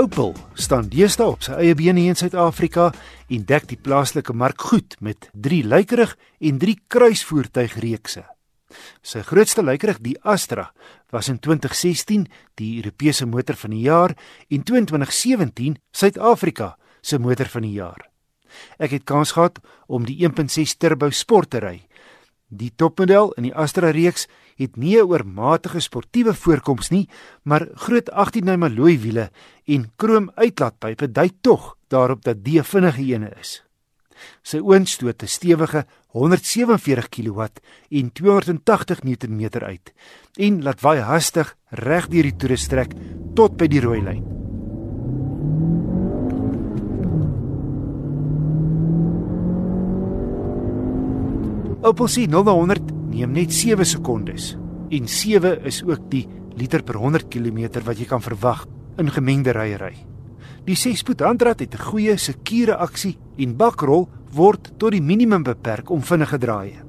Opel staan deesdae op sy eie bene in Suid-Afrika en dek die plaaslike mark goed met 3 lykerig en 3 kruisvoertuigreekse. Sy grootste lykerig, die Astra, was in 2016 die Europese motor van die jaar en 2017 Suid-Afrika se motor van die jaar. Ek het kans gehad om die 1.6 turbo sport te ry. Die topmodel in die Astra reeks het nie 'n oormatige sportiewe voorkoms nie, maar groot 18 ny Malloy wiele en krom uitlaatpype dui tog daarop dat die 'n vinnige ene is. Sy oonstoot 'n stewige 147 kW en 280 Nm uit en laat baie hastig reg deur die toerestrek tot by die rooi lyn. Opel sê 0 na 100 neem net 7 sekondes en 7 is ook die liter per 100 km wat jy kan verwag in gemengde ryery. Die 6-spoed handrat het 'n goeie sekure aksie en bakrol word tot die minimum beperk om vinnige draaie.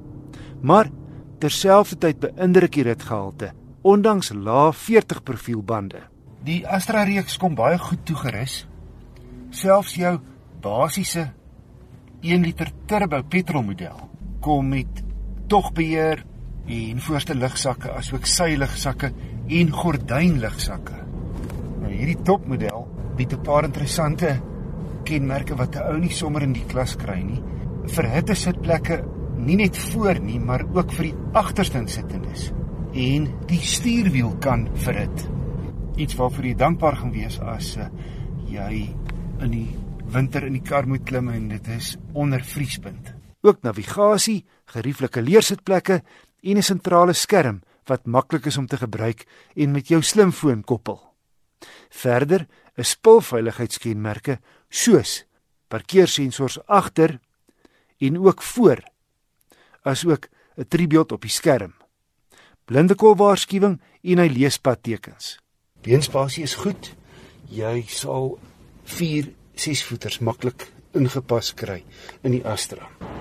Maar terselfdertyd beïndruk die ritgehalte ondanks lae 40 profielbande. Die Astra reeks kom baie goed toegerus. Selfs jou basiese 1 liter turbo petrolmodel kom met togbeheer en voorste lugsakke asook seilugsakke en gordynlugsakke. Nou hierdie topmodel bied 'n paar interessante kenmerke wat 'n ou nie sommer in die klas kry nie. Vir hitte sitplekke nie net voor nie, maar ook vir die agterste insittendes. En die stuurwiel kan verhit. Iets waarvoor jy dankbaar gaan wees as uh, jy in die winter in die kar moet klim en dit is onder vriespunt ook navigasie, gerieflike leersitplekke en 'n sentrale skerm wat maklik is om te gebruik en met jou slimfoon koppel. Verder is spulveiligheidskenmerke soos parkeersensors agter en ook voor asook 'n tribeeld op die skerm. Blindekol waarskuwing en hy leespadtekens. Beenspasie is goed. Jy sal 4 6 voeters maklik ingepas kry in die Astra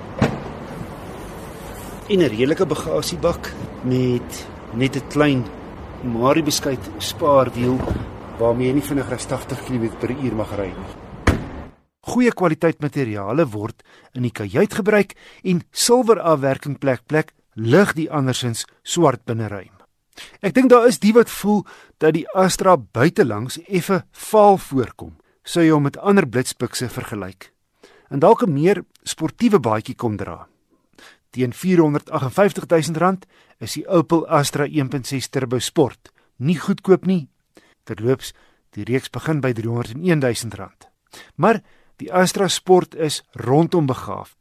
en 'n redelike bagasiebak met net 'n klein Marie beskuit spaarwiel waarmee jy nie vinniger as 80 km/h mag ry nie. Goeie kwaliteit materiale word in die kajuit gebruik en silwer afwerking plek plek lig die andersins swart binneruim. Ek dink daar is die wat voel dat die Astra buitelangs effe vaal voorkom, sou jy hom met ander blitspikse vergelyk. En dalk 'n meer sportiewe baadjie kom dra. Teen R458 000 is die Opel Astra 1.6 Turbo Sport nie goedkoop nie. Terloops, die reeks begin by R301 000. Maar die Astra Sport is rondom begaafd.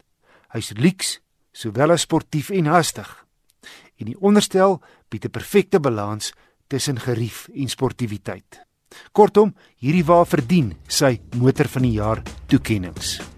Hy's lyks, sowel as sportief en hastig. En die onderstel bied 'n perfekte balans tussen gerief en sportiwiteit. Kortom, hierdie wa verdien sy motor van die jaar toekenninge.